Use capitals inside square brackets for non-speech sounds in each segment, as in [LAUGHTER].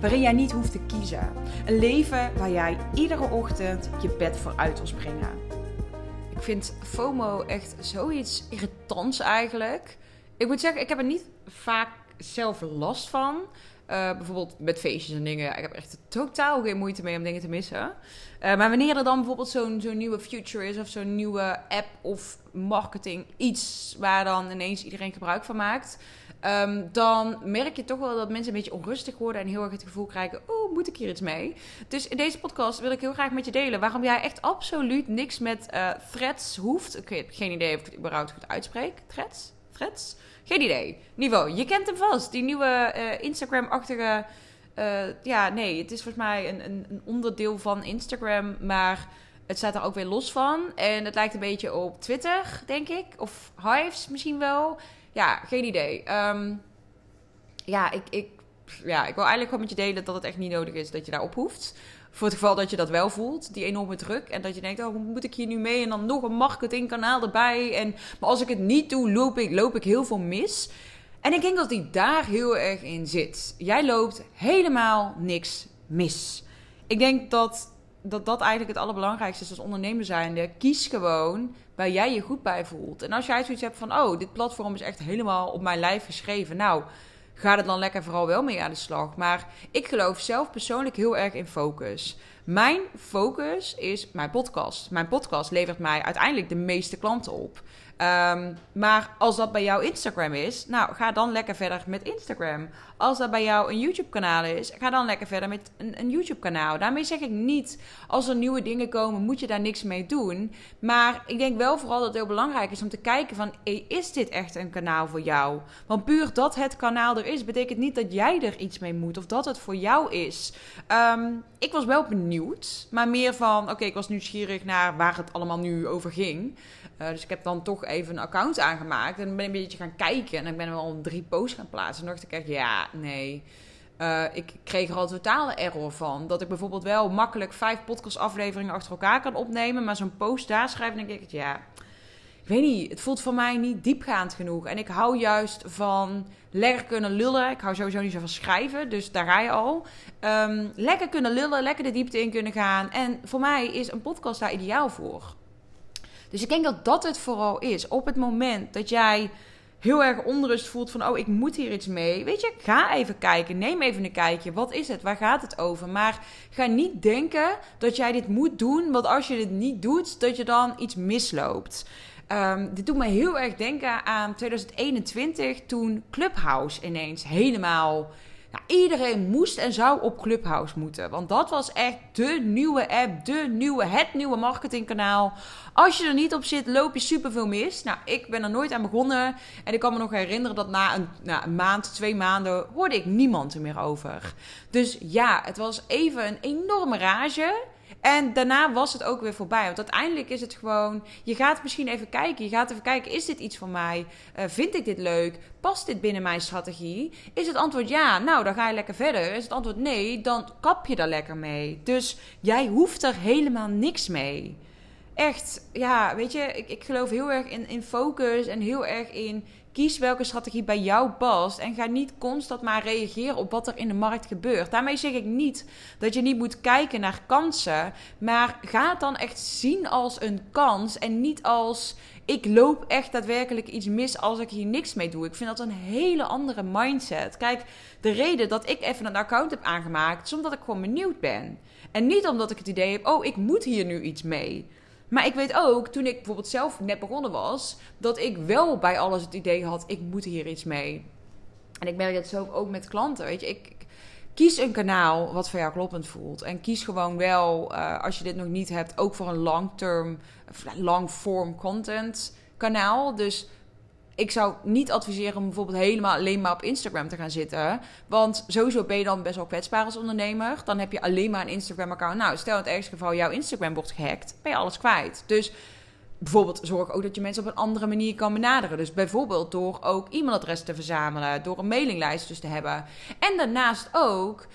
waarin jij niet hoeft te kiezen. Een leven waar jij iedere ochtend je bed voor uit wil springen. Ik vind FOMO echt zoiets irritants eigenlijk. Ik moet zeggen, ik heb er niet vaak zelf last van. Uh, bijvoorbeeld met feestjes en dingen. Ik heb echt totaal geen moeite mee om dingen te missen. Uh, maar wanneer er dan bijvoorbeeld zo'n zo'n nieuwe future is, of zo'n nieuwe app of marketing, iets waar dan ineens iedereen gebruik van maakt, Ehm, dan merk je toch wel dat mensen een beetje onrustig worden en heel erg het gevoel krijgen: oh, moet ik hier iets mee? Dus in deze podcast wil ik heel graag met je delen waarom jij echt absoluut niks met uh, threads hoeft. Ik heb geen idee of ik het überhaupt goed uitspreek. Threads? Threads? Geen idee. Niveau, je kent hem vast. Die nieuwe uh, Instagram-achtige. Uh, ja, nee, het is volgens mij een, een, een onderdeel van Instagram, maar het staat er ook weer los van. En het lijkt een beetje op Twitter, denk ik. Of Hives misschien wel ja, geen idee. Ehm, ja, ik, ik, ja, ik wil eigenlijk gewoon met je delen dat het echt niet nodig is dat je daarop hoeft. Voor het geval dat je dat wel voelt, die enorme druk. En dat je denkt, oh, moet ik hier nu mee? En dan nog een marketingkanaal erbij. En, maar als ik het niet doe, loop ik, loop ik heel veel mis. En ik denk dat die daar heel erg in zit. Jij loopt helemaal niks mis. Ik denk dat dat, dat eigenlijk het allerbelangrijkste is als ondernemer zijnde. Kies gewoon waar jij je goed bij voelt. En als jij zoiets hebt van, oh, dit platform is echt helemaal op mijn lijf geschreven. Nou, ga er dan lekker vooral wel mee aan de slag. Maar ik geloof zelf persoonlijk heel erg in focus. Mijn focus is mijn podcast. Mijn podcast levert mij uiteindelijk de meeste klanten op. Um, maar als dat bij jou Instagram is, nou ga dan lekker verder met Instagram. Als dat bij jou een YouTube-kanaal is, ga dan lekker verder met een, een YouTube-kanaal. Daarmee zeg ik niet, als er nieuwe dingen komen, moet je daar niks mee doen. Maar ik denk wel vooral dat het heel belangrijk is om te kijken van, is dit echt een kanaal voor jou? Want puur dat het kanaal er is, betekent niet dat jij er iets mee moet of dat het voor jou is. Um, ik was wel benieuwd, maar meer van, oké, ik was nieuwsgierig naar waar het allemaal nu over ging. Uh, dus ik heb dan toch even een account aangemaakt. En ben een beetje gaan kijken. En ik ben wel drie posts gaan plaatsen. En dacht ik echt, ja, nee. Uh, ik kreeg er al totale error van. Dat ik bijvoorbeeld wel makkelijk vijf podcastafleveringen achter elkaar kan opnemen. Maar zo'n post daar schrijven, denk ik, ja, ik weet niet. Het voelt voor mij niet diepgaand genoeg. En ik hou juist van lekker kunnen lullen. Ik hou sowieso niet zo van schrijven, dus daar ga je al. Um, lekker kunnen lullen, lekker de diepte in kunnen gaan. En voor mij is een podcast daar ideaal voor. Dus ik denk dat dat het vooral is. Op het moment dat jij heel erg onrust voelt van, oh, ik moet hier iets mee. Weet je, ga even kijken. Neem even een kijkje. Wat is het? Waar gaat het over? Maar ga niet denken dat jij dit moet doen. Want als je dit niet doet, dat je dan iets misloopt. Um, dit doet me heel erg denken aan 2021, toen Clubhouse ineens helemaal nou, iedereen moest en zou op Clubhouse moeten. Want dat was echt de nieuwe app, de nieuwe, het nieuwe marketingkanaal. Als je er niet op zit, loop je superveel mis. Nou, ik ben er nooit aan begonnen. En ik kan me nog herinneren dat na een, na een maand, twee maanden, hoorde ik niemand er meer over. Dus ja, het was even een enorme rage. En daarna was het ook weer voorbij. Want uiteindelijk is het gewoon. Je gaat misschien even kijken. Je gaat even kijken: is dit iets voor mij? Uh, vind ik dit leuk? Past dit binnen mijn strategie? Is het antwoord ja? Nou, dan ga je lekker verder. Is het antwoord nee? Dan kap je daar lekker mee. Dus jij hoeft er helemaal niks mee. Echt, ja, weet je, ik, ik geloof heel erg in, in focus en heel erg in Kies welke strategie bij jou past en ga niet constant maar reageren op wat er in de markt gebeurt. Daarmee zeg ik niet dat je niet moet kijken naar kansen, maar ga het dan echt zien als een kans en niet als ik loop echt daadwerkelijk iets mis als ik hier niks mee doe. Ik vind dat een hele andere mindset. Kijk, de reden dat ik even een account heb aangemaakt is omdat ik gewoon benieuwd ben. En niet omdat ik het idee heb, oh, ik moet hier nu iets mee. Maar ik weet ook, toen ik bijvoorbeeld zelf net begonnen was, dat ik wel bij alles het idee had, ik moet hier iets mee. En ik merk het zo ook met klanten, weet je. Ik, kies een kanaal wat voor jou kloppend voelt. En kies gewoon wel, uh, als je dit nog niet hebt, ook voor een long-term, long-form content kanaal. Dus ik zou niet adviseren om bijvoorbeeld helemaal alleen maar op Instagram te gaan zitten. Want sowieso ben je dan best wel kwetsbaar als ondernemer. Dan heb je alleen maar een Instagram-account. Nou, stel in het ergste geval jouw Instagram wordt gehackt, ben je alles kwijt. Dus bijvoorbeeld zorg ook dat je mensen op een andere manier kan benaderen. Dus bijvoorbeeld door ook e-mailadressen te verzamelen, door een mailinglijst dus te hebben. En daarnaast ook,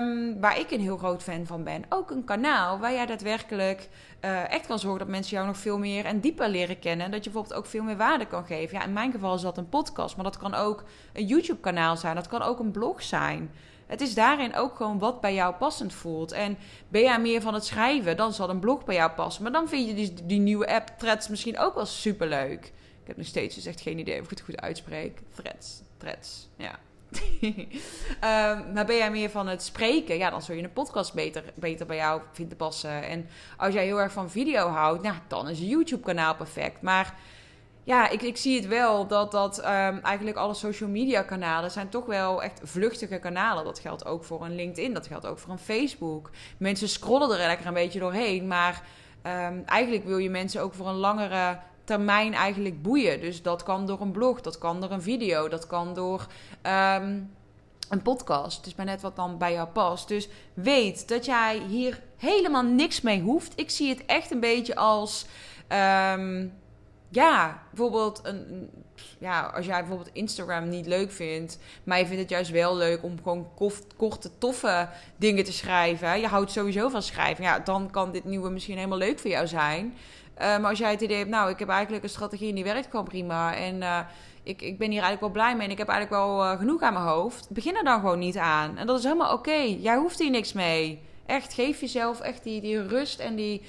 um, waar ik een heel groot fan van ben, ook een kanaal waar jij daadwerkelijk uh, echt kan zorgen dat mensen jou nog veel meer en dieper leren kennen. Dat je bijvoorbeeld ook veel meer waarde kan geven. Ja, in mijn geval is dat een podcast, maar dat kan ook een YouTube-kanaal zijn, dat kan ook een blog zijn. Het is daarin ook gewoon wat bij jou passend voelt. En ben jij meer van het schrijven, dan zal een blog bij jou passen. Maar dan vind je die, die nieuwe app Threads misschien ook wel superleuk. Ik heb nog steeds dus echt geen idee of ik het goed uitspreek. Threads, Threads, ja. um, [LAUGHS] maar ben jij meer van het spreken, ja, dan zul je een podcast beter, beter bij jou vinden passen. En als jij heel erg van video houdt, nou, dan is een YouTube-kanaal perfect. Maar ja, ik, ik zie het wel dat, dat um, eigenlijk alle social media kanalen zijn toch wel echt vluchtige kanalen. Dat geldt ook voor een LinkedIn, dat geldt ook voor een Facebook. Mensen scrollen er lekker een beetje doorheen, maar um, eigenlijk wil je mensen ook voor een langere termijn eigenlijk boeien. Dus dat kan door een blog, dat kan door een video, dat kan door um, een podcast. Het is maar net wat dan bij jou past. Dus weet dat jij hier helemaal niks mee hoeft. Ik zie het echt een beetje als ja, bijvoorbeeld een, ja, als jij bijvoorbeeld Instagram niet leuk vindt, maar je vindt het juist wel leuk om gewoon korte, toffe dingen te schrijven. Je houdt sowieso van schrijven. Ja, dan kan dit nieuwe misschien helemaal leuk voor jou zijn. Uh, maar als jij het idee hebt, nou, ik heb eigenlijk een strategie en die werkt gewoon prima. En uh, ik, ik ben hier eigenlijk wel blij mee en ik heb eigenlijk wel uh, genoeg aan mijn hoofd. Begin er dan gewoon niet aan. En dat is helemaal oké. Jij hoeft hier niks mee. Echt, geef jezelf echt die, die rust en die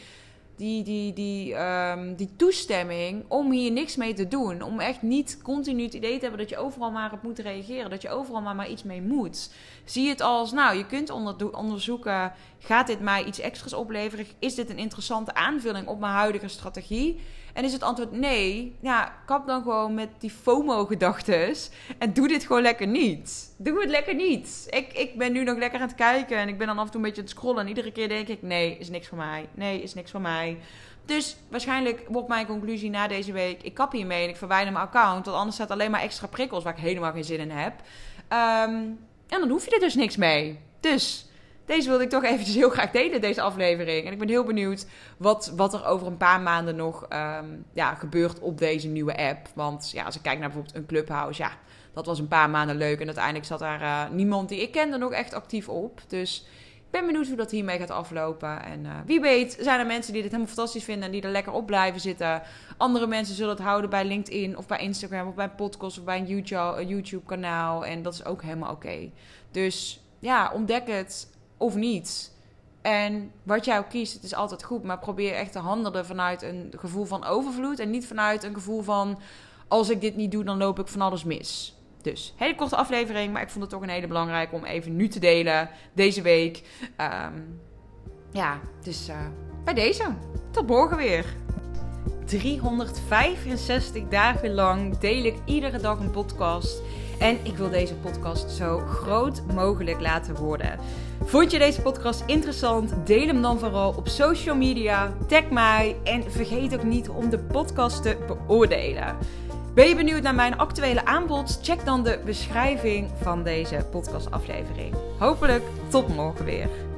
die, die, die, um, die toestemming om hier niks mee te doen. Om echt niet continu het idee te hebben dat je overal maar op moet reageren. Dat je overal maar, maar iets mee moet. Zie het als, nou, je kunt onder, onderzoeken, gaat dit mij iets extra's opleveren? Is dit een interessante aanvulling op mijn huidige strategie? En is het antwoord nee, ja, kap dan gewoon met die FOMO-gedachtes. En doe dit gewoon lekker niet. Doe het lekker niet. Ik, ik ben nu nog lekker aan het kijken en ik ben dan af en toe een beetje aan het scrollen. En iedere keer denk ik, nee, is niks voor mij. Nee, is niks voor mij. Dus waarschijnlijk wordt mijn conclusie na deze week: ik kap hiermee en ik verwijder mijn account. Want anders staat alleen maar extra prikkels waar ik helemaal geen zin in heb. Um, en dan hoef je er dus niks mee. Dus deze wilde ik toch eventjes heel graag delen, deze aflevering. En ik ben heel benieuwd wat, wat er over een paar maanden nog um, ja, gebeurt op deze nieuwe app. Want ja, als ik kijk naar bijvoorbeeld een Clubhouse, ja, dat was een paar maanden leuk. En uiteindelijk zat daar uh, niemand die ik kende nog echt actief op. Dus ben benieuwd hoe dat hiermee gaat aflopen. En uh, wie weet zijn er mensen die dit helemaal fantastisch vinden en die er lekker op blijven zitten. Andere mensen zullen het houden bij LinkedIn of bij Instagram of bij een podcast of bij een YouTube-kanaal. En dat is ook helemaal oké. Dus ja, ontdek het of niet. En wat jij ook kiest, het is altijd goed. Maar probeer echt te handelen vanuit een gevoel van overvloed. En niet vanuit een gevoel van: als ik dit niet doe, dan loop ik van alles mis. Dus, hele korte aflevering. Maar ik vond het toch een hele belangrijke om even nu te delen. Deze week. Um, ja, dus uh, bij deze. Tot morgen weer. 365 dagen lang deel ik iedere dag een podcast. En ik wil deze podcast zo groot mogelijk laten worden. Vond je deze podcast interessant? Deel hem dan vooral op social media. Tag mij en vergeet ook niet om de podcast te beoordelen. Ben je benieuwd naar mijn actuele aanbod? Check dan de beschrijving van deze podcastaflevering. Hopelijk tot morgen weer.